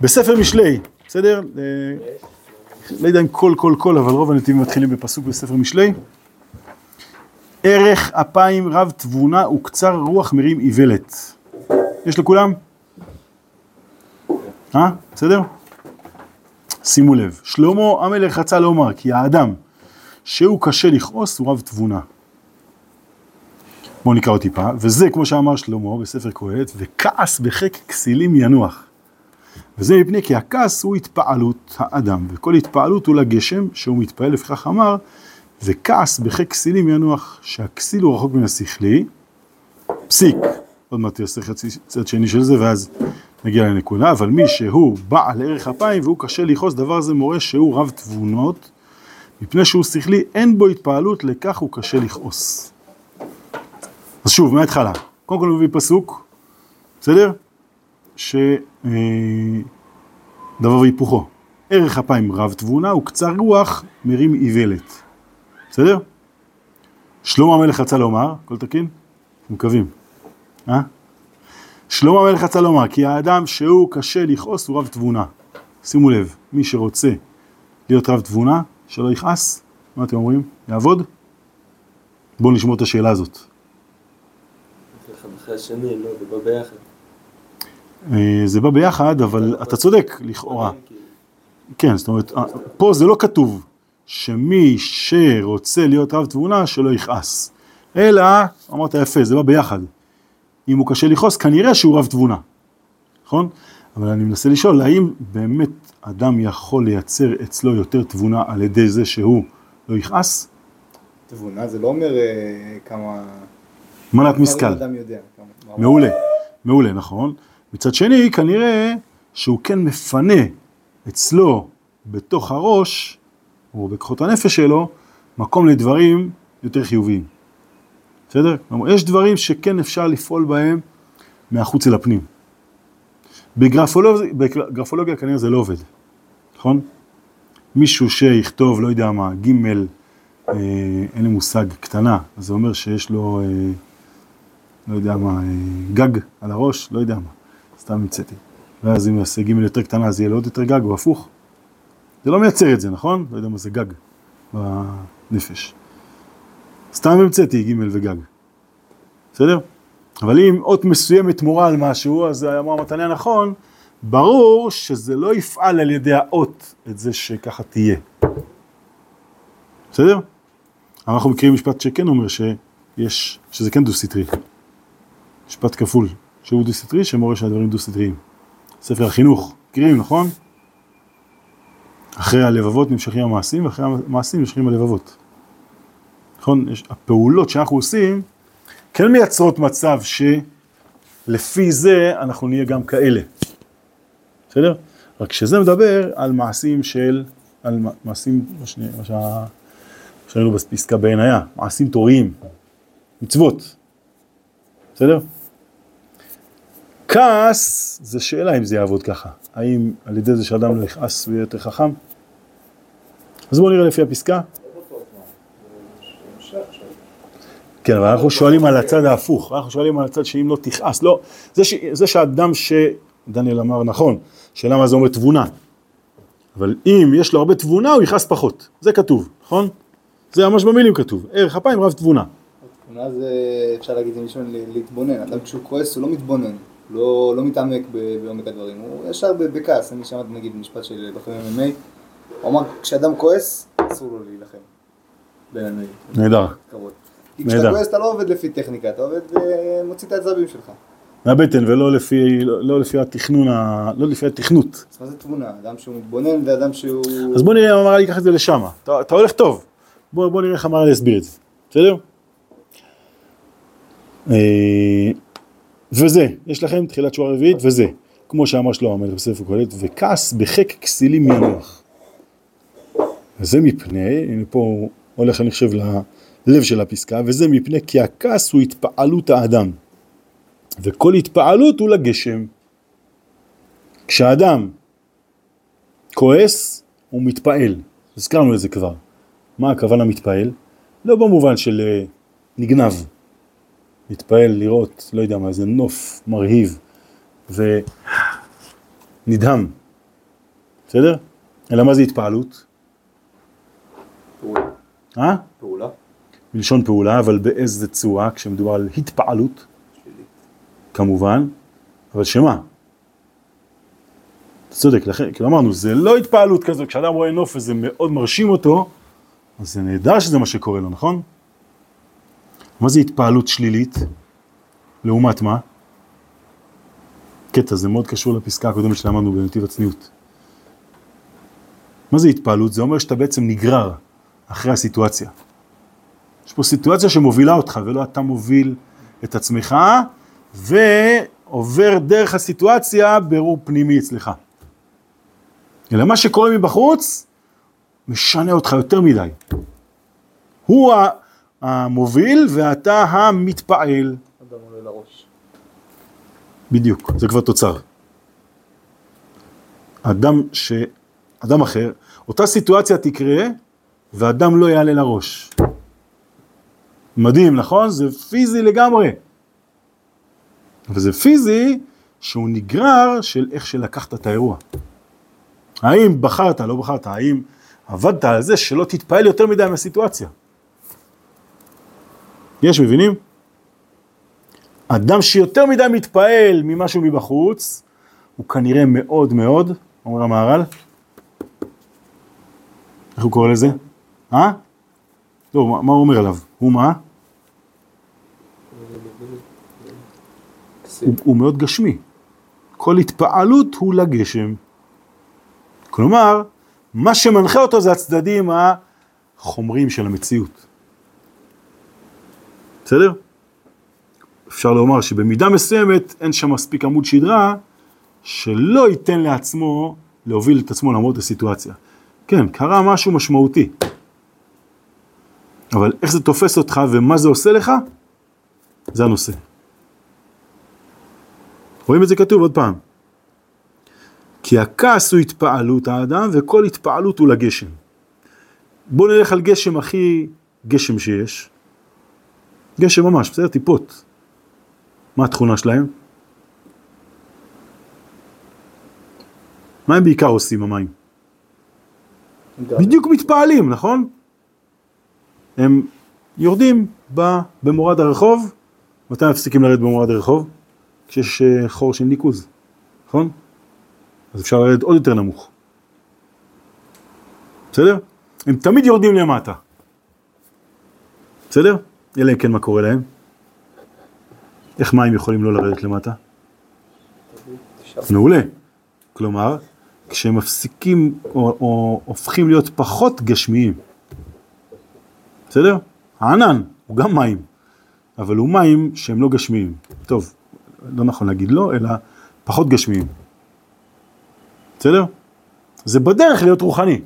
בספר משלי, בסדר? אה, לא יודע אם כל כל כל, אבל רוב הנתיבים מתחילים בפסוק בספר משלי. ערך אפיים רב תבונה וקצר רוח מרים איוולת. יש לכולם? אה? בסדר? שימו לב, שלמה המלך רצה לומר כי האדם שהוא קשה לכעוס הוא רב תבונה. בואו נקרא עוד טיפה, וזה כמו שאמר שלמה בספר קהלת, וכעס בחק כסילים ינוח. וזה מפני כי הכעס הוא התפעלות האדם, וכל התפעלות הוא לגשם שהוא מתפעל, לפיכך אמר, וכעס בחק כסילים ינוח, שהכסיל הוא רחוק מן השכלי, פסיק, עוד מעט יעשה חצי צד שני של זה, ואז נגיע לנקודה, אבל מי שהוא בעל ערך אפיים והוא קשה לכעוס, דבר זה מורה שהוא רב תבונות, מפני שהוא שכלי, אין בו התפעלות, לכך הוא קשה לכעוס. אז שוב, מההתחלה. קודם כל הוא מביא פסוק, בסדר? ש... אה, והיפוכו. ערך אפיים רב תבונה וקצר רוח מרים איוולת. בסדר? שלמה המלך רצה לומר, הכל תקין? מקווים. אה? שלמה המלך רצה לומר, כי האדם שהוא קשה לכעוס הוא רב תבונה. שימו לב, מי שרוצה להיות רב תבונה, שלא יכעס, מה אתם אומרים? יעבוד? בואו נשמור את השאלה הזאת. אחרי השני, לא, זה בא ביחד. אה, זה בא ביחד, אבל אתה צודק, לכאורה. כן, זאת אומרת, אה, פה זה לא כתוב שמי שרוצה להיות רב תבונה, שלא יכעס. אלא, אמרת יפה, זה בא ביחד. אם הוא קשה לכעוס, כנראה שהוא רב תבונה, נכון? אבל אני מנסה לשאול, האם באמת אדם יכול לייצר אצלו יותר תבונה על ידי זה שהוא לא יכעס? תבונה זה לא אומר אה, כמה... מנת משכל. אדם יודע. כמה- מעולה, מעולה, נכון. מצד שני, כנראה שהוא כן מפנה אצלו, בתוך הראש, או בכוחות הנפש שלו, מקום לדברים יותר חיוביים. בסדר? כלומר, יש דברים שכן אפשר לפעול בהם מהחוץ אל הפנים. בגרפולוגיה, בגרפולוגיה כנראה זה לא עובד, נכון? מישהו שיכתוב, לא יודע מה, ג' אה, אין לי מושג, קטנה, אז זה אומר שיש לו, אה, לא יודע מה, אה, גג על הראש, לא יודע מה, סתם המצאתי. ואז אם יעשה ג' יותר קטנה, אז יהיה לו עוד יותר גג, או הפוך. זה לא מייצר את זה, נכון? לא יודע מה זה גג בנפש. סתם המצאתי ג' וגג. בסדר? אבל אם אות מסוימת מורה על משהו, אז אמר המתניה נכון, ברור שזה לא יפעל על ידי האות את זה שככה תהיה. בסדר? אנחנו מכירים משפט שכן אומר שיש, שזה כן דו-סטרי. משפט כפול, שהוא דו-סטרי, שמורה שהדברים דו-סטריים. ספר החינוך, מכירים, נכון? אחרי הלבבות נמשכים המעשים, ואחרי המעשים נמשכים הלבבות. נכון? יש, הפעולות שאנחנו עושים כן מייצרות מצב שלפי זה אנחנו נהיה גם כאלה. בסדר? רק שזה מדבר על מעשים של, על מעשים, מה שה- שראינו בפסקה בעין היה, מעשים תוריים, מצוות. בסדר? כעס זה שאלה אם זה יעבוד ככה. האם על ידי זה שאדם לא יכעס הוא יהיה יותר חכם? אז בואו נראה לפי הפסקה. כן, אבל אנחנו שואלים על הצד ההפוך, אנחנו שואלים על הצד שאם לא תכעס, לא, זה, ש, זה שאדם ש... דניאל אמר נכון, שאלה מה זה אומר תבונה. אבל אם יש לו הרבה תבונה, הוא יכעס פחות. זה כתוב, נכון? זה ממש במילים כתוב. ערך אפיים רב תבונה. תבונה זה אפשר להגיד זה מלשון ל- להתבונן, אדם כשהוא כועס הוא לא מתבונן, לא, לא מתעמק בעומק הדברים, הוא ישר בכעס, אני שמעתי נגיד משפט של בחור MMA, הוא אמר כשאדם כועס אסור לו להילחם. נהדר. כי. כשאתה כועס אתה לא עובד לפי טכניקה, אתה עובד ומוציא את העצבים שלך. מהבטן ולא לפי, לא, לא לפי התכנון, לא לפי התכנות. אז מה זה תבונה? אדם שהוא מתבונן ואדם שהוא... אז בוא נראה אם המהר"ל ייקח את זה לשם. אתה, אתה הולך טוב. בוא, בוא נראה איך המהר"ל יסביר את זה. בסדר? וזה, יש לכם תחילת שורה רביעית, וזה, כמו שאמר שלמה המלך בספר קהלת, וכעס בחק כסילים ינוח. וזה מפני, הנה פה הולך אני חושב ללב של הפסקה, וזה מפני כי הכעס הוא התפעלות האדם. וכל התפעלות הוא לגשם. כשאדם כועס, הוא מתפעל. הזכרנו את זה כבר. מה הכוונה מתפעל? לא במובן של אה, נגנב. מתפעל לראות, לא יודע מה, איזה נוף מרהיב ונדהם, בסדר? אלא מה זה התפעלות? פעולה. אה? פעולה. מלשון פעולה, אבל באיזה צורה, כשמדובר על התפעלות, שלילית. כמובן, אבל שמה? אתה צודק, לכן, כאילו אמרנו, זה לא התפעלות כזו, כשאדם רואה נוף וזה מאוד מרשים אותו, אז זה נהדר שזה מה שקורה לו, נכון? מה זה התפעלות שלילית? לעומת מה? קטע, זה מאוד קשור לפסקה הקודמת שלמדנו בנתיב הצניעות. מה זה התפעלות? זה אומר שאתה בעצם נגרר אחרי הסיטואציה. יש פה סיטואציה שמובילה אותך, ולא אתה מוביל את עצמך, ועובר דרך הסיטואציה ברור פנימי אצלך. אלא מה שקורה מבחוץ, משנה אותך יותר מדי. הוא ה- המוביל ואתה המתפעל. אדם עולה לראש. בדיוק, זה כבר תוצר. אדם ש... אדם אחר, אותה סיטואציה תקרה ואדם לא יעלה לראש. מדהים, נכון? זה פיזי לגמרי. וזה פיזי שהוא נגרר של איך שלקחת את האירוע. האם בחרת, לא בחרת, האם עבדת על זה שלא תתפעל יותר מדי מהסיטואציה. יש, מבינים? אדם שיותר מדי מתפעל ממשהו מבחוץ, הוא כנראה מאוד מאוד, אומר המהר"ל, איך הוא קורא לזה? אה? לא, מה, מה הוא אומר עליו? הוא מה? הוא, הוא מאוד גשמי. כל התפעלות הוא לגשם. כלומר, מה שמנחה אותו זה הצדדים החומריים של המציאות. בסדר? אפשר לומר שבמידה מסוימת אין שם מספיק עמוד שדרה שלא ייתן לעצמו להוביל את עצמו למרות הסיטואציה. כן, קרה משהו משמעותי. אבל איך זה תופס אותך ומה זה עושה לך, זה הנושא. רואים את זה כתוב עוד פעם. כי הכעס הוא התפעלות האדם וכל התפעלות הוא לגשם. בואו נלך על גשם הכי גשם שיש. גשם ממש, בסדר? טיפות. מה התכונה שלהם? מה הם בעיקר עושים המים? בדיוק מתפעלים, נכון? הם יורדים ב- במורד הרחוב, מתי מפסיקים לרדת במורד הרחוב? כשיש אה, חור של ניקוז, נכון? אז אפשר לרדת עוד יותר נמוך. בסדר? הם תמיד יורדים למטה. בסדר? אלא אם כן מה קורה להם? איך מים יכולים לא לרדת למטה? מעולה. כלומר, כשהם מפסיקים או, או הופכים להיות פחות גשמיים, בסדר? הענן הוא גם מים, אבל הוא מים שהם לא גשמיים. טוב, לא נכון להגיד לא, אלא פחות גשמיים. בסדר? זה בדרך להיות רוחני.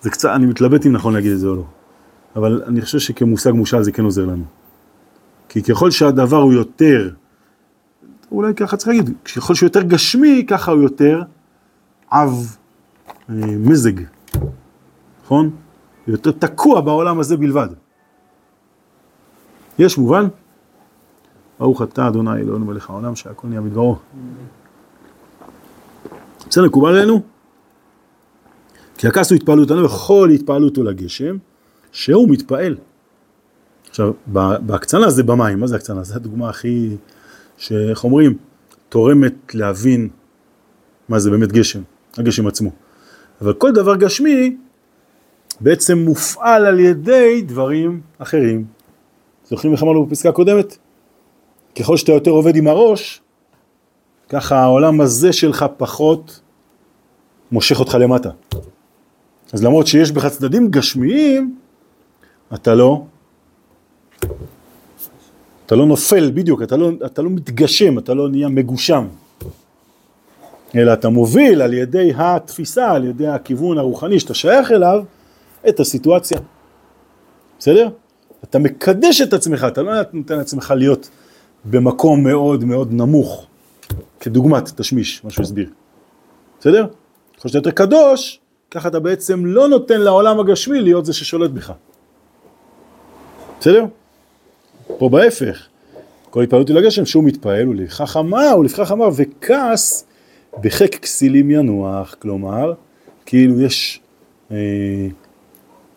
זה קצת, אני מתלבט אם נכון להגיד את זה או לא, אבל אני חושב שכמושג מושל זה כן עוזר לנו. כי ככל שהדבר הוא יותר אולי ככה צריך להגיד, ככל שהוא יותר גשמי, ככה הוא יותר עב אה, מזג, נכון? יותר תקוע בעולם הזה בלבד. יש מובן? ברוך אתה אדוני אלוהינו מלך העולם שהכל נהיה בדברו. בסדר, מקובל עלינו? כי הכעס הוא התפעלות, אני וכל התפעלות הוא לגשם, שהוא מתפעל. עכשיו, בהקצנה זה במים, מה זה הקצנה? זו הדוגמה הכי, שאיך אומרים, תורמת להבין מה זה באמת גשם, הגשם עצמו. אבל כל דבר גשמי בעצם מופעל על ידי דברים אחרים. זוכרים איך אמרנו בפסקה הקודמת? ככל שאתה יותר עובד עם הראש, ככה העולם הזה שלך פחות מושך אותך למטה. אז למרות שיש בך צדדים גשמיים, אתה לא, אתה לא נופל בדיוק, אתה לא, אתה לא מתגשם, אתה לא נהיה מגושם. אלא אתה מוביל על ידי התפיסה, על ידי הכיוון הרוחני שאתה שייך אליו, את הסיטואציה. בסדר? אתה מקדש את עצמך, אתה לא נותן לעצמך להיות במקום מאוד מאוד נמוך, כדוגמת תשמיש, מה שהוא הסביר. בסדר? ככל שאתה יותר קדוש, ככה אתה בעצם לא נותן לעולם הגשמי להיות זה ששולט בך. בסדר? פה בהפך, כל התפעלות היא לגשם שהוא מתפעל ולכך אמר ולכך אמר וכעס בחיק כסילים ינוח, כלומר, כאילו יש, אה,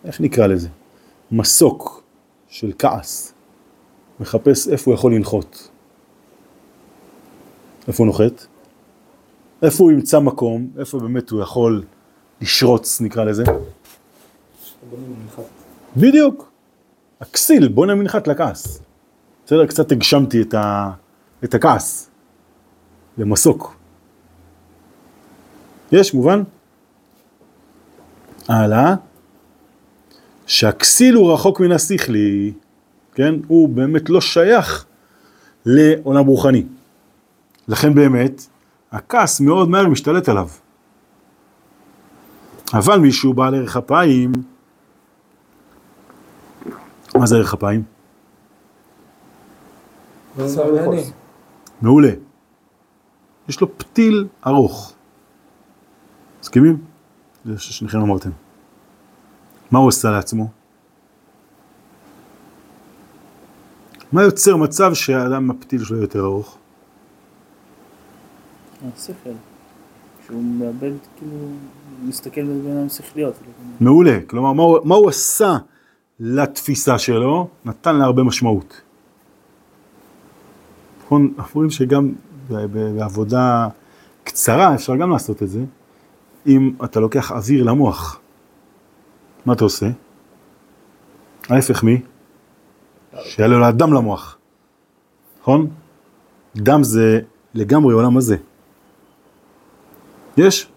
איך נקרא לזה? מסוק של כעס, מחפש איפה הוא יכול לנחות. איפה הוא נוחת? איפה הוא ימצא מקום, איפה באמת הוא יכול לשרוץ, נקרא לזה? בדיוק. הכסיל, בוא נמנחת לכעס. בסדר? קצת הגשמתי את, ה... את הכעס למסוק. יש, מובן? הלאה. שהכסיל הוא רחוק מן השכלי, כן? הוא באמת לא שייך לעולם רוחני. לכן באמת, הכעס מאוד מהר משתלט עליו. אבל מישהו בעל ערך אפיים, מה זה ערך אפיים? מעולה. יש לו פתיל ארוך. מסכימים? זה ששניכם אמרתם. מה הוא עושה לעצמו? מה יוצר מצב שהאדם הפתיל שלו יותר ארוך? השכל. שהוא מאבד, כאילו, מסתכל בעיניים שכליות. מעולה. כלומר, מה הוא, מה הוא עשה לתפיסה שלו? נתן לה הרבה משמעות. נכון, אנחנו רואים שגם בעבודה קצרה אפשר גם לעשות את זה, אם אתה לוקח אוויר למוח. מה אתה עושה? ההפך מי? שיעלה לו הדם למוח, נכון? דם זה לגמרי עולם הזה. יש?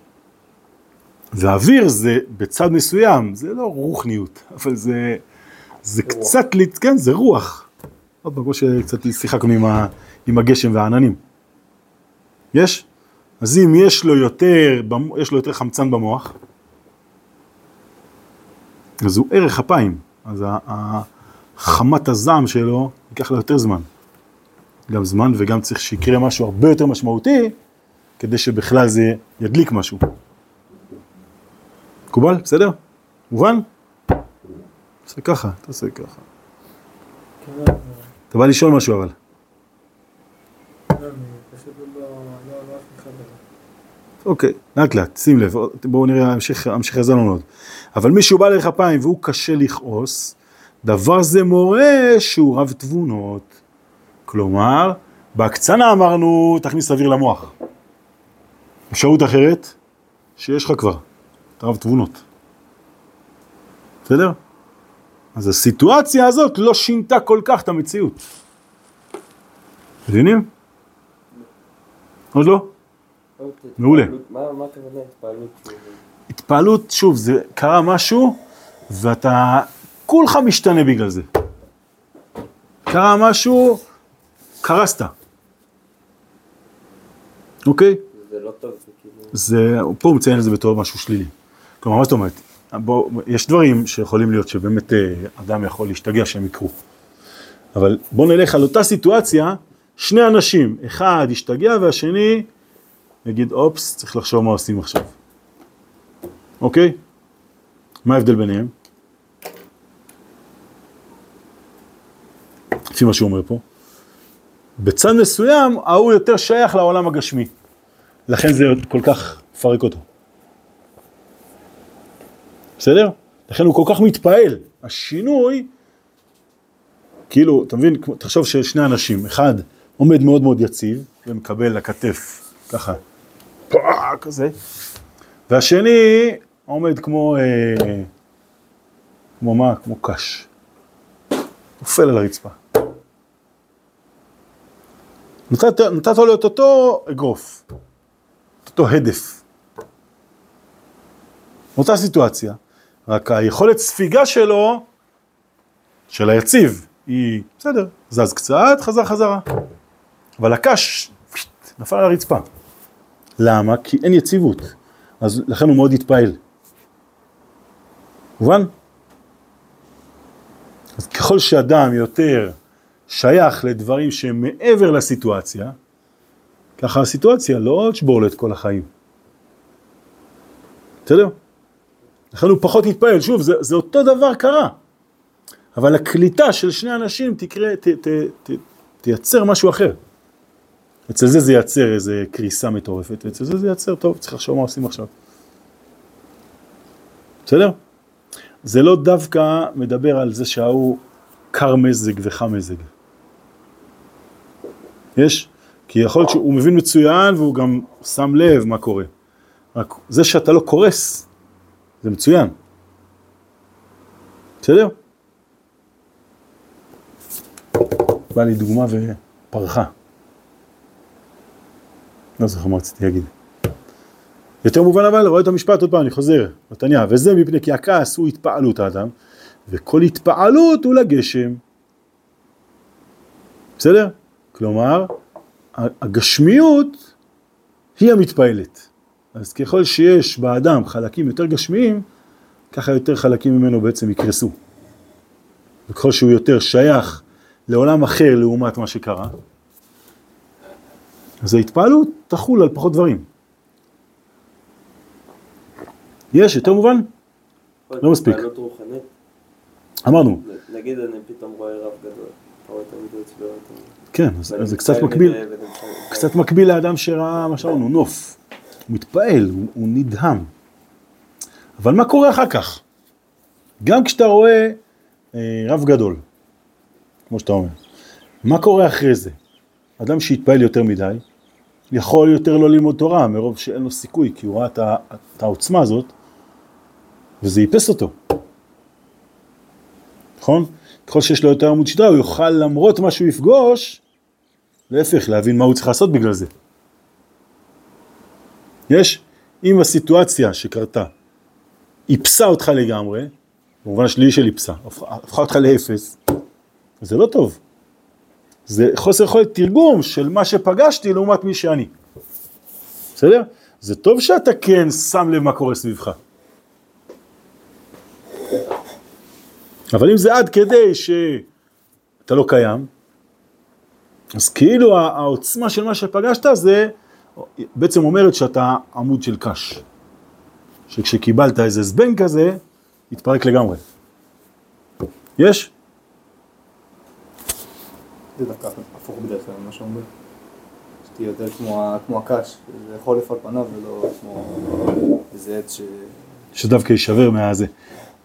ואוויר זה בצד מסוים, זה לא רוחניות, אבל זה, זה קצת, לת- כן, זה רוח. עוד פעם, כמו שקצת שיחקנו עם, ה, עם הגשם והעננים. יש? אז אם יש לו יותר, יש לו יותר חמצן במוח, אז הוא ערך אפיים. אז חמת הזעם שלו ייקח לו יותר זמן. גם זמן וגם צריך שיקרה משהו הרבה יותר משמעותי, כדי שבכלל זה ידליק משהו. מקובל? בסדר? מובן? תעשה ככה, תעשה ככה. אתה בא לשאול משהו אבל. אוקיי, לאט לאט, שים לב, בואו נראה, המשך, יעזור לנו עוד. אבל מישהו בא לערך אפיים והוא קשה לכעוס, דבר זה מורה שהוא רב תבונות. כלומר, בהקצנה אמרנו, תכניס אוויר למוח. אפשרות אחרת, שיש לך כבר, אתה רב תבונות. בסדר? אז הסיטואציה הזאת לא שינתה כל כך את המציאות. מבינים? עוד לא? מעולה. התפעלות, שוב, זה קרה משהו, ואתה, כולך משתנה בגלל זה. קרה משהו, קרסת. אוקיי? זה לא טוב, זה כאילו... זה, פה הוא מציין את זה בתור משהו שלילי. כלומר, מה זאת אומרת? בוא, יש דברים שיכולים להיות שבאמת אה, אדם יכול להשתגע שהם יקרו. אבל בוא נלך על אותה סיטואציה, שני אנשים, אחד ישתגע והשני יגיד, אופס, צריך לחשוב מה עושים עכשיו. אוקיי? מה ההבדל ביניהם? לפי מה שהוא אומר פה. בצד מסוים, ההוא יותר שייך לעולם הגשמי. לכן זה כל כך מפרק אותו. בסדר? לכן הוא כל כך מתפעל. השינוי, כאילו, אתה מבין, תחשוב ששני אנשים, אחד עומד מאוד מאוד יציב ומקבל לכתף, ככה, פאה, כזה, והשני עומד כמו, אה, כמו מה? כמו קש. נופל על הרצפה. נתת, נתת לו את אותו אגרוף, את אותו הדף. אותה סיטואציה, רק היכולת ספיגה שלו, של היציב, היא בסדר, זז קצת, חזר חזרה. אבל הקש נפל על הרצפה. למה? כי אין יציבות. אז לכן הוא מאוד התפעל. מובן? אז ככל שאדם יותר שייך לדברים שהם מעבר לסיטואציה, ככה הסיטואציה לא תשבור לו את כל החיים. בסדר? לכן הוא פחות יתפעל, שוב, זה, זה אותו דבר קרה. אבל הקליטה של שני אנשים תקרה, ת, ת, ת, תייצר משהו אחר. אצל זה זה ייצר איזה קריסה מטורפת, ואצל זה זה ייצר, טוב, צריך לחשוב מה עושים עכשיו. בסדר? זה לא דווקא מדבר על זה שההוא קר מזג וחם מזג. יש? כי יכול להיות שהוא מבין מצוין והוא גם שם לב מה קורה. רק זה שאתה לא קורס, זה מצוין. בסדר? בא לי דוגמה ופרחה. לא זוכר מה רציתי להגיד. יותר מובן אבל, רואה את המשפט עוד פעם, אני חוזר, מתניה, וזה מפני כי הכעס הוא התפעלות האדם, וכל התפעלות הוא לגשם. בסדר? כלומר, הגשמיות היא המתפעלת. אז ככל שיש באדם חלקים יותר גשמיים, ככה יותר חלקים ממנו בעצם יקרסו. וככל שהוא יותר שייך לעולם אחר לעומת מה שקרה, אז ההתפעלות תחול על פחות דברים. יש, יותר מובן? לא מספיק. אמרנו, נגיד אני פתאום רואה רב גדול, אתה רואה תמיד אצלו, כן, אז אז זה קצת מקביל, קצת מקביל לאדם שראה מה שאמרנו, נוף. הוא מתפעל, הוא, הוא נדהם. אבל מה קורה אחר כך? גם כשאתה רואה אה, רב גדול, כמו שאתה אומר, מה קורה אחרי זה? אדם שהתפעל יותר מדי, יכול יותר לא ללמוד תורה, מרוב שאין לו סיכוי, כי הוא ראה את, את העוצמה הזאת, וזה איפס אותו. נכון? ככל שיש לו יותר עמוד שדרה, הוא יוכל למרות מה שהוא יפגוש, להפך, להבין מה הוא צריך לעשות בגלל זה. יש, אם הסיטואציה שקרתה איפסה אותך לגמרי, במובן השלילי של איפסה, הפכה אותך לאפס, זה לא טוב. זה חוסר יכולת תרגום של מה שפגשתי לעומת מי שאני. בסדר? זה טוב שאתה כן שם לב מה קורה סביבך. אבל אם זה עד כדי שאתה לא קיים, אז כאילו הע- העוצמה של מה שפגשת זה בעצם אומרת שאתה עמוד של קש. שכשקיבלת איזה זבנג כזה, התפרק לגמרי. יש? זה דווקא הפוך בדרך כלל ממה שאומרים. שתהיה יותר כמו הקש, זה חולף על פניו ולא כמו איזה עץ ש... שדווקא יישבר מהזה.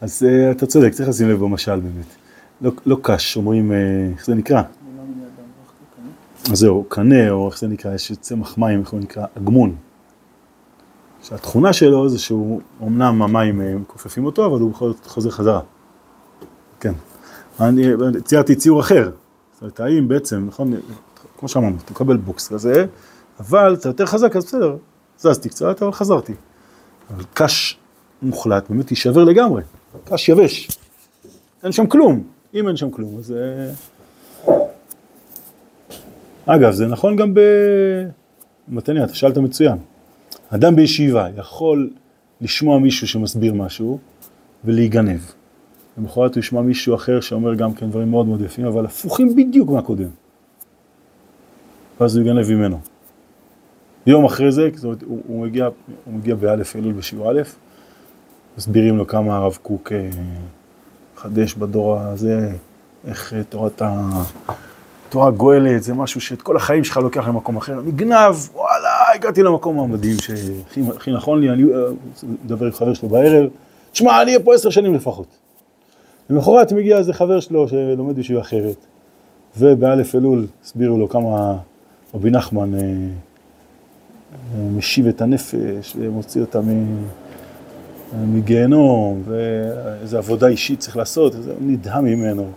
אז uh, אתה צודק, צריך לשים לב במשל באמת. לא, לא קש, אומרים, uh, איך זה נקרא? עולם מן האדם, רק לקנא. אז זהו, קנה, או איך זה נקרא, יש צמח מים, איך הוא נקרא? אגמון. שהתכונה שלו זה שהוא, אמנם המים אה, מכופפים אותו, אבל הוא בכל זאת חוזר חזרה. כן. אני ציירתי ציור אחר. זאת אומרת, האם בעצם, נכון, כמו שאמרנו, אתה מקבל בוקס כזה, אבל אתה יותר חזק, אז בסדר, זזתי קצת, אבל חזרתי. אבל קש מוחלט, באמת יישבר לגמרי. קש יבש. אין שם כלום. אם אין שם כלום, אז... אגב, זה נכון גם ב... מתניה, אתה שאלת מצוין. אדם בישיבה יכול לשמוע מישהו שמסביר משהו ולהיגנב. למחרת הוא ישמע מישהו אחר שאומר גם כן דברים מאוד מאוד יפים, אבל הפוכים בדיוק מהקודם. ואז הוא יגנב ממנו. יום אחרי זה, זאת אומרת, הוא, הוא מגיע, הוא מגיע באלף אלול בשיעור א', מסבירים לו כמה הרב קוק אה, חדש בדור הזה, איך אה, תורת ה... תורה גואלת, זה משהו שאת כל החיים שלך לוקח למקום אחר, נגנב, וואלה, הגעתי למקום המדהים שהכי הכי נכון לי, אני אה, מדבר עם חבר שלו בערב, שמע, אני אהיה פה עשר שנים לפחות. למחרת מגיע איזה חבר שלו שלומד בישיבה אחרת, ובאלף אלול הסבירו לו כמה רבי נחמן אה, אה, משיב את הנפש ומוציא אותה מ- מגיהנום, ואיזה עבודה אישית צריך לעשות, נדהם ממנו.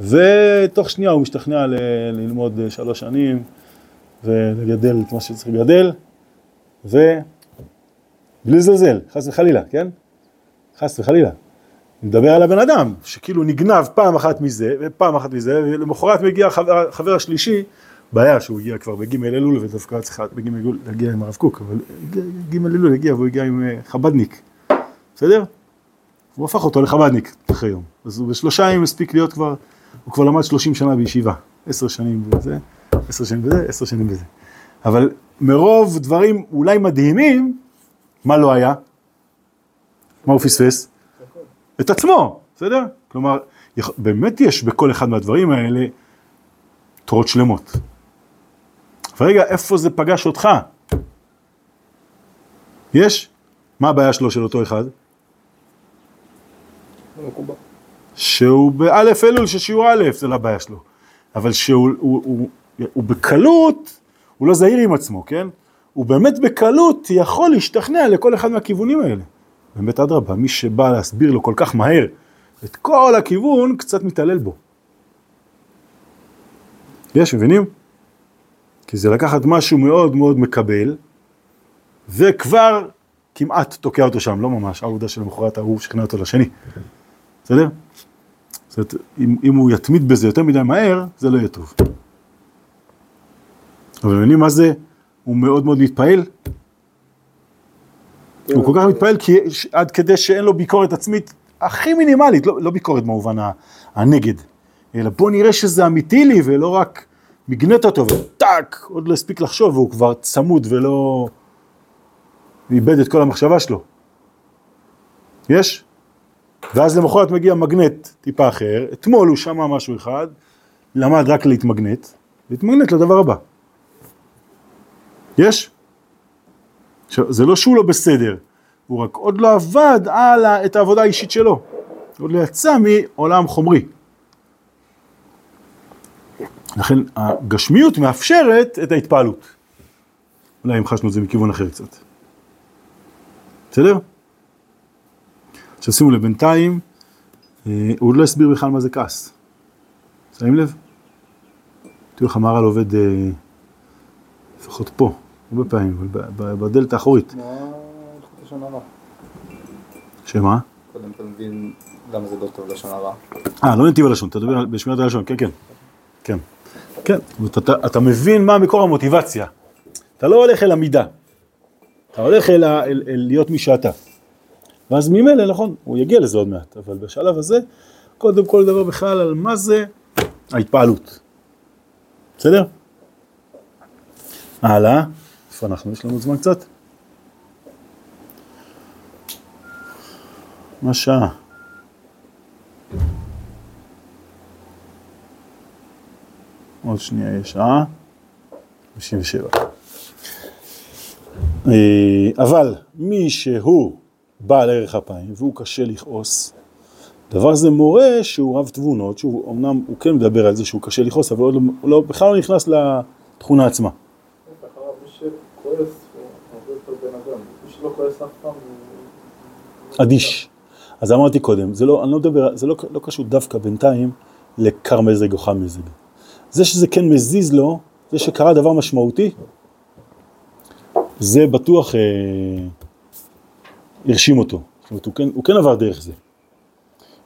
ותוך שנייה הוא משתכנע ל- ללמוד שלוש שנים ולגדל את מה שצריך לגדל, ובלי לזלזל, חס וחלילה, כן? חס וחלילה. אני מדבר על הבן אדם, שכאילו נגנב פעם אחת מזה ופעם אחת מזה, ולמחרת מגיע החבר, החבר השלישי, בעיה שהוא הגיע כבר בג' אלול ודווקא צריך בג' אלול להגיע עם הרב קוק, אבל ג' אלול הגיע והוא הגיע עם אה, חבדניק, בסדר? הוא הפך אותו לחבדניק אחרי יום. אז הוא בשלושה ימים הספיק להיות כבר, הוא כבר למד 30 שנה בישיבה. עשר שנים בזה, עשר שנים בזה, עשר שנים בזה. אבל מרוב דברים אולי מדהימים, מה לא היה? מה הוא פספס? את עצמו, בסדר? כלומר, באמת יש בכל אחד מהדברים האלה תורות שלמות. רגע, איפה זה פגש אותך? יש? מה הבעיה שלו של אותו אחד? לא מקובל. שהוא באלף אלול של שיעור א', זה לא הבעיה שלו. אבל שהוא הוא, הוא, הוא בקלות, הוא לא זהיר עם עצמו, כן? הוא באמת בקלות יכול להשתכנע לכל אחד מהכיוונים האלה. באמת אדרבה, מי שבא להסביר לו כל כך מהר את כל הכיוון, קצת מתעלל בו. יש, מבינים? כי זה לקחת משהו מאוד מאוד מקבל, וכבר כמעט תוקע אותו שם, לא ממש, העובדה שלמחרת ההוא שכנע אותו לשני. בסדר? זאת אומרת, אם, אם הוא יתמיד בזה יותר מדי מהר, זה לא יהיה טוב. אבל מבינים מה זה? הוא מאוד מאוד מתפעל. הוא כל כך מתפעל כי עד כדי שאין לו ביקורת עצמית הכי מינימלית, לא, לא ביקורת במובן הנגד, אלא בוא נראה שזה אמיתי לי ולא רק מגנט אותו וטאק, עוד לא הספיק לחשוב והוא כבר צמוד ולא... איבד את כל המחשבה שלו. יש? ואז למחרת מגיע מגנט טיפה אחר, אתמול הוא שמע משהו אחד, למד רק להתמגנט, להתמגנט לדבר הבא. יש? זה לא שהוא לא בסדר, הוא רק עוד לא עבד על את העבודה האישית שלו. עוד לא יצא מעולם חומרי. לכן הגשמיות מאפשרת את ההתפעלות. אולי המחשנו את זה מכיוון אחר קצת. בסדר? עכשיו שימו לב, בינתיים אה, הוא עוד לא הסביר בכלל מה זה כעס. שמים לב? תראו איך המהר"ל עובד אה, לפחות פה, הרבה פעמים, בדלת האחורית. שמה? קודם אתה מבין למה זה לא טוב לשון הרע. אה, לא נתיב הלשון, אתה מדבר בשמירת הלשון, כן, כן. כן. כן, אתה, מבין מה מקור המוטיבציה. אתה לא הולך אל המידה. אתה הולך אל להיות מי שאתה. ואז ממילא, נכון, הוא יגיע לזה עוד מעט, אבל בשלב הזה, קודם כל דבר בכלל על מה זה ההתפעלות. בסדר? הלאה, איפה אנחנו? יש לנו זמן קצת? מה שעה? עוד שנייה יש שעה, 57. אה, אבל מי שהוא בעל ערך אפיים והוא קשה לכעוס, דבר זה מורה שהוא רב תבונות, שהוא אמנם, הוא כן מדבר על זה שהוא קשה לכעוס, אבל הוא לא, לא, בכלל לא נכנס לתכונה עצמה. אדיש. אז אמרתי קודם, זה לא, אני לא מדבר, זה לא, לא קשור דווקא בינתיים לקר מזג או חם מזג. זה שזה כן מזיז לו, זה שקרה דבר משמעותי, זה בטוח אה, הרשים אותו. זאת אומרת, הוא כן, הוא כן עבר דרך זה.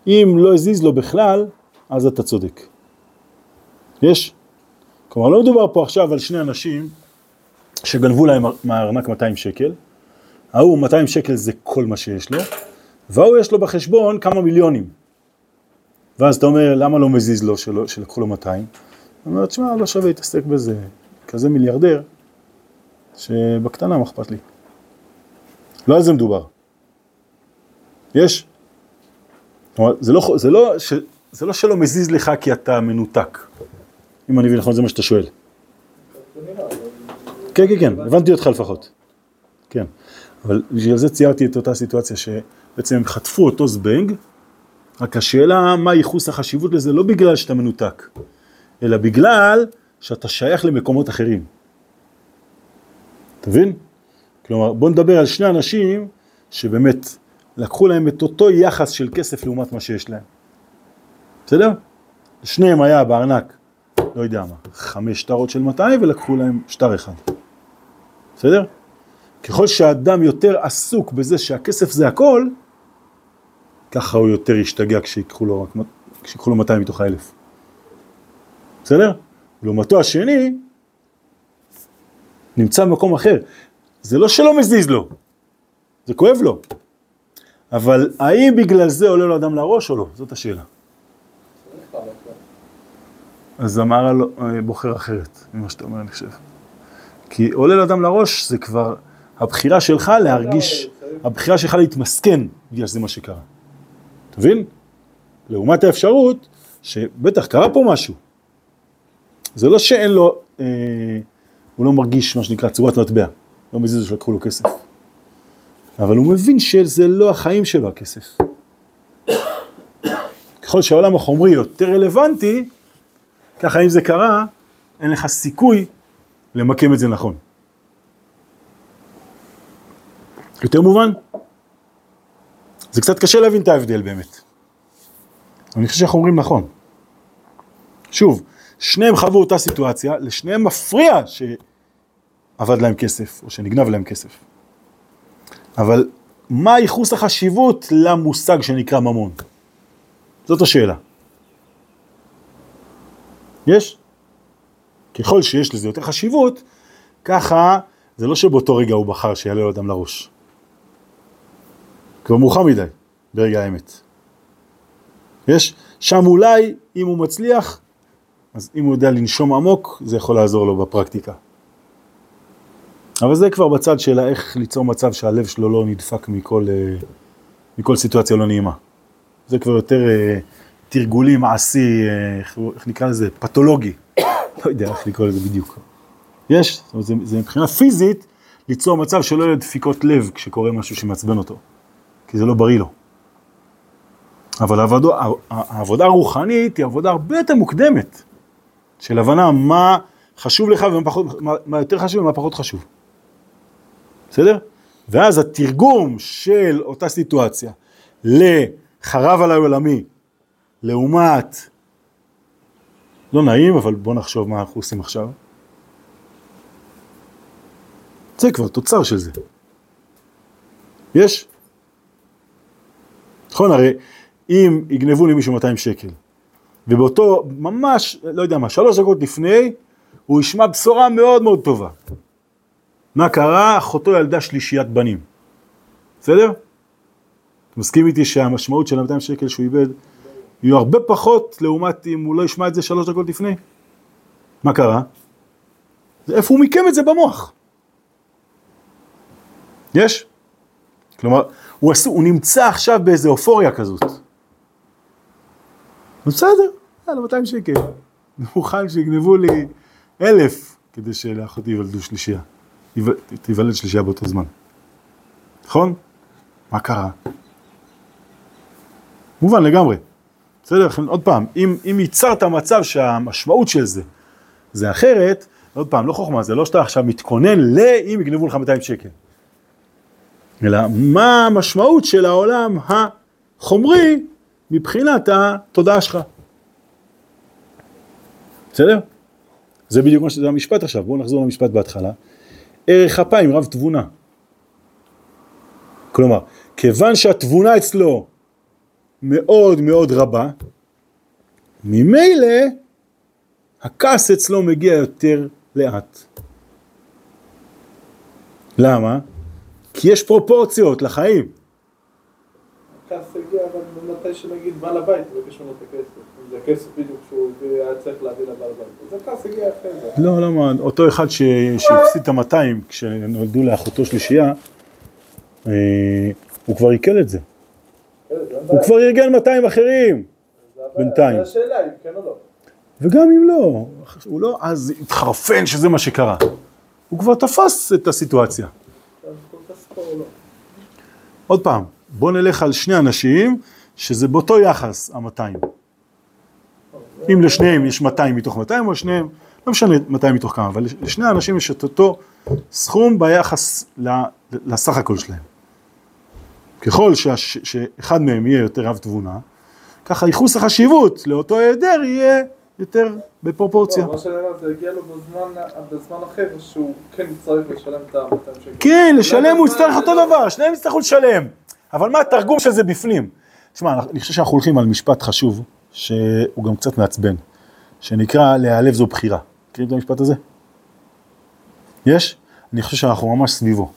אם לא הזיז לו בכלל, אז אתה צודק. יש? כלומר, לא מדובר פה עכשיו על שני אנשים שגנבו להם מהארנק 200 שקל, ההוא 200 שקל זה כל מה שיש לו, וההוא יש לו בחשבון כמה מיליונים. ואז אתה אומר, למה לא מזיז לו שלא, שלקחו לו 200? הוא אומר, תשמע, לא שווה להתעסק בזה, כזה מיליארדר, שבקטנה מה אכפת לי. לא על זה מדובר. יש? כלומר, זה לא, זה, לא, ש, זה לא שלא מזיז לך כי אתה מנותק. אם אני מבין נכון, זה מה שאתה שואל. כן, כן, כן, הבנתי אותך לפחות. כן, אבל בשביל זה ציירתי את אותה סיטואציה שבעצם הם חטפו אותו זבנג, רק השאלה מה ייחוס החשיבות לזה לא בגלל שאתה מנותק, אלא בגלל שאתה שייך למקומות אחרים. אתה מבין? כלומר, בוא נדבר על שני אנשים שבאמת לקחו להם את אותו יחס של כסף לעומת מה שיש להם. בסדר? לשניהם היה בארנק, לא יודע מה, חמש שטרות של 200 ולקחו להם שטר אחד. בסדר? ככל שהאדם יותר עסוק בזה שהכסף זה הכל, ככה הוא יותר ישתגע כשיקחו לו, רק, כשיקחו לו 200 מתוך האלף. בסדר? לעומתו השני, נמצא במקום אחר. זה לא שלא מזיז לו, זה כואב לו. אבל האם בגלל זה עולה לו אדם לראש או לא? זאת השאלה. אז המהר"ל לא- אה, בוחר אחרת ממה שאתה אומר, אני חושב. כי עולה לאדם לראש זה כבר הבחירה שלך להרגיש, הבחירה שלך להתמסכן בגלל שזה מה שקרה. אתה מבין? לעומת האפשרות שבטח קרה פה משהו. זה לא שאין לו, אה, הוא לא מרגיש מה שנקרא צורת מטבע, לא מזיז לו שלקחו לו כסף. אבל הוא מבין שזה לא החיים שלו הכסף. ככל שהעולם החומרי יותר רלוונטי, ככה אם זה קרה, אין לך סיכוי למקם את זה נכון. יותר מובן? זה קצת קשה להבין את ההבדל באמת. אני חושב שאנחנו אומרים נכון. שוב, שניהם חוו אותה סיטואציה, לשניהם מפריע שאבד להם כסף, או שנגנב להם כסף. אבל מה ייחוס החשיבות למושג שנקרא ממון? זאת השאלה. יש? ככל שיש לזה יותר חשיבות, ככה זה לא שבאותו רגע הוא בחר שיעלה לו אדם לראש. כבר מאוחר מדי, ברגע האמת. יש? שם אולי, אם הוא מצליח, אז אם הוא יודע לנשום עמוק, זה יכול לעזור לו בפרקטיקה. אבל זה כבר בצד של איך ליצור מצב שהלב שלו לא נדפק מכל, אה, מכל סיטואציה לא נעימה. זה כבר יותר אה, תרגולי, מעשי, אה, איך, איך נקרא לזה? פתולוגי. לא יודע איך לקרוא לזה בדיוק. יש, זאת אומרת, זה, זה מבחינה פיזית ליצור מצב שלא יהיה דפיקות לב כשקורה משהו שמעצבן אותו, כי זה לא בריא לו. אבל העבודה, העבודה הרוחנית היא עבודה הרבה יותר מוקדמת, של הבנה מה חשוב לך ומה פחות, מה, מה יותר חשוב ומה פחות חשוב. בסדר? ואז התרגום של אותה סיטואציה לחרב עליי עולמי, לעומת, לא נעים, אבל בוא נחשוב מה אנחנו עושים עכשיו. זה כבר תוצר של זה. יש? נכון, הרי אם יגנבו למישהו 200 שקל, ובאותו, ממש, לא יודע מה, שלוש דקות לפני, הוא ישמע בשורה מאוד מאוד טובה. מה קרה? אחותו ילדה שלישיית בנים. בסדר? אתה מסכים איתי שהמשמעות של ה-200 שקל שהוא איבד יהיו הרבה פחות לעומת אם הוא לא ישמע את זה שלוש דקות לפני? מה קרה? איפה הוא מיקם את זה במוח? יש? כלומר, הוא, עשו, הוא נמצא עכשיו באיזה אופוריה כזאת. בסדר, יאללה, 200 שקל. מוכן שיגנבו לי אלף כדי שלאחותי ייוולדו שלישייה. תיוולד שלישייה באותו זמן. נכון? מה קרה? מובן לגמרי. בסדר? עוד פעם, אם, אם ייצרת מצב שהמשמעות של זה זה אחרת, עוד פעם, לא חוכמה, זה לא שאתה עכשיו מתכונן לאם יגנבו לך 200 שקל. אלא מה המשמעות של העולם החומרי מבחינת התודעה שלך. בסדר? זה בדיוק מה שזה המשפט עכשיו, בואו נחזור למשפט בהתחלה. ערך אפיים רב תבונה. כלומר, כיוון שהתבונה אצלו מאוד מאוד רבה, ממילא הכעס אצלו מגיע יותר לאט. למה? כי יש פרופורציות לחיים. הכעס הגיע אבל מתי שנגיד בעל הבית מבקש ממנו הכסף. זה הכסף בדיוק שהוא היה צריך להביא לבעל הבית. אז הכעס הגיע אחרי זה. לא, למה? אותו אחד. שהפסיד את המאתיים כשנולדו לאחותו שלישייה, אה, הוא כבר עיכל את זה. הוא כבר ארגן 200 אחרים בינתיים. זה השאלה אם כן או לא. וגם אם לא, הוא לא אז התחרפן שזה מה שקרה. הוא כבר תפס את הסיטואציה. לא. עוד פעם, בוא נלך על שני אנשים שזה באותו יחס, ה-200. אם לשניהם יש 200 מתוך 200 או שניהם, לא משנה 200 מתוך כמה, אבל לשני האנשים יש את אותו סכום ביחס לסך הכל שלהם. ככל שהש, שאחד מהם יהיה יותר רב תבונה, ככה ייחוס החשיבות לאותו היעדר יהיה יותר בפרופורציה. לא, מה שאני אומר, זה הגיע לו בזמן, בזמן אחר שהוא כן יצטרך לשלם את ה-200 שקל. כן, לשלם הוא יצטרך אותו הזה- דבר, שניהם יצטרכו לשלם. אבל מה התרגום של זה בפנים? תשמע, אני חושב שאנחנו הולכים על משפט חשוב, שהוא גם קצת מעצבן, שנקרא להיעלב זו בחירה. מכירים את המשפט הזה? יש? אני חושב שאנחנו ממש סביבו.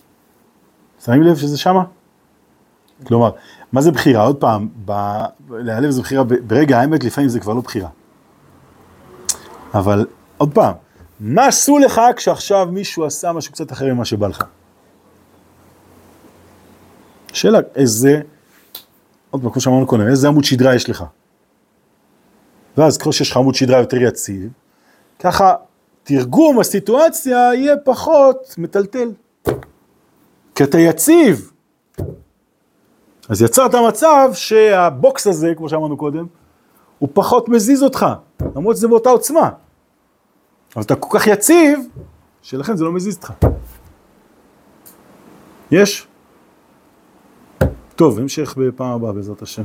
שמים לב שזה שמה? כלומר, מה זה בחירה? עוד פעם, ב... להיעלב זו בחירה, ברגע האמת לפעמים זה כבר לא בחירה. אבל עוד פעם, מה עשו לך כשעכשיו מישהו עשה משהו קצת אחר ממה שבא לך? שאלה, איזה, עוד פעם, כמו שאמרנו קודם, איזה עמוד שדרה יש לך? ואז ככל שיש לך עמוד שדרה יותר יציב, ככה תרגום הסיטואציה יהיה פחות מטלטל. כי אתה יציב. אז יצרת מצב שהבוקס הזה, כמו שאמרנו קודם, הוא פחות מזיז אותך, למרות שזה באותה עוצמה. אבל אתה כל כך יציב, שלכן זה לא מזיז אותך. יש? טוב, המשך בפעם הבאה בעזרת השם.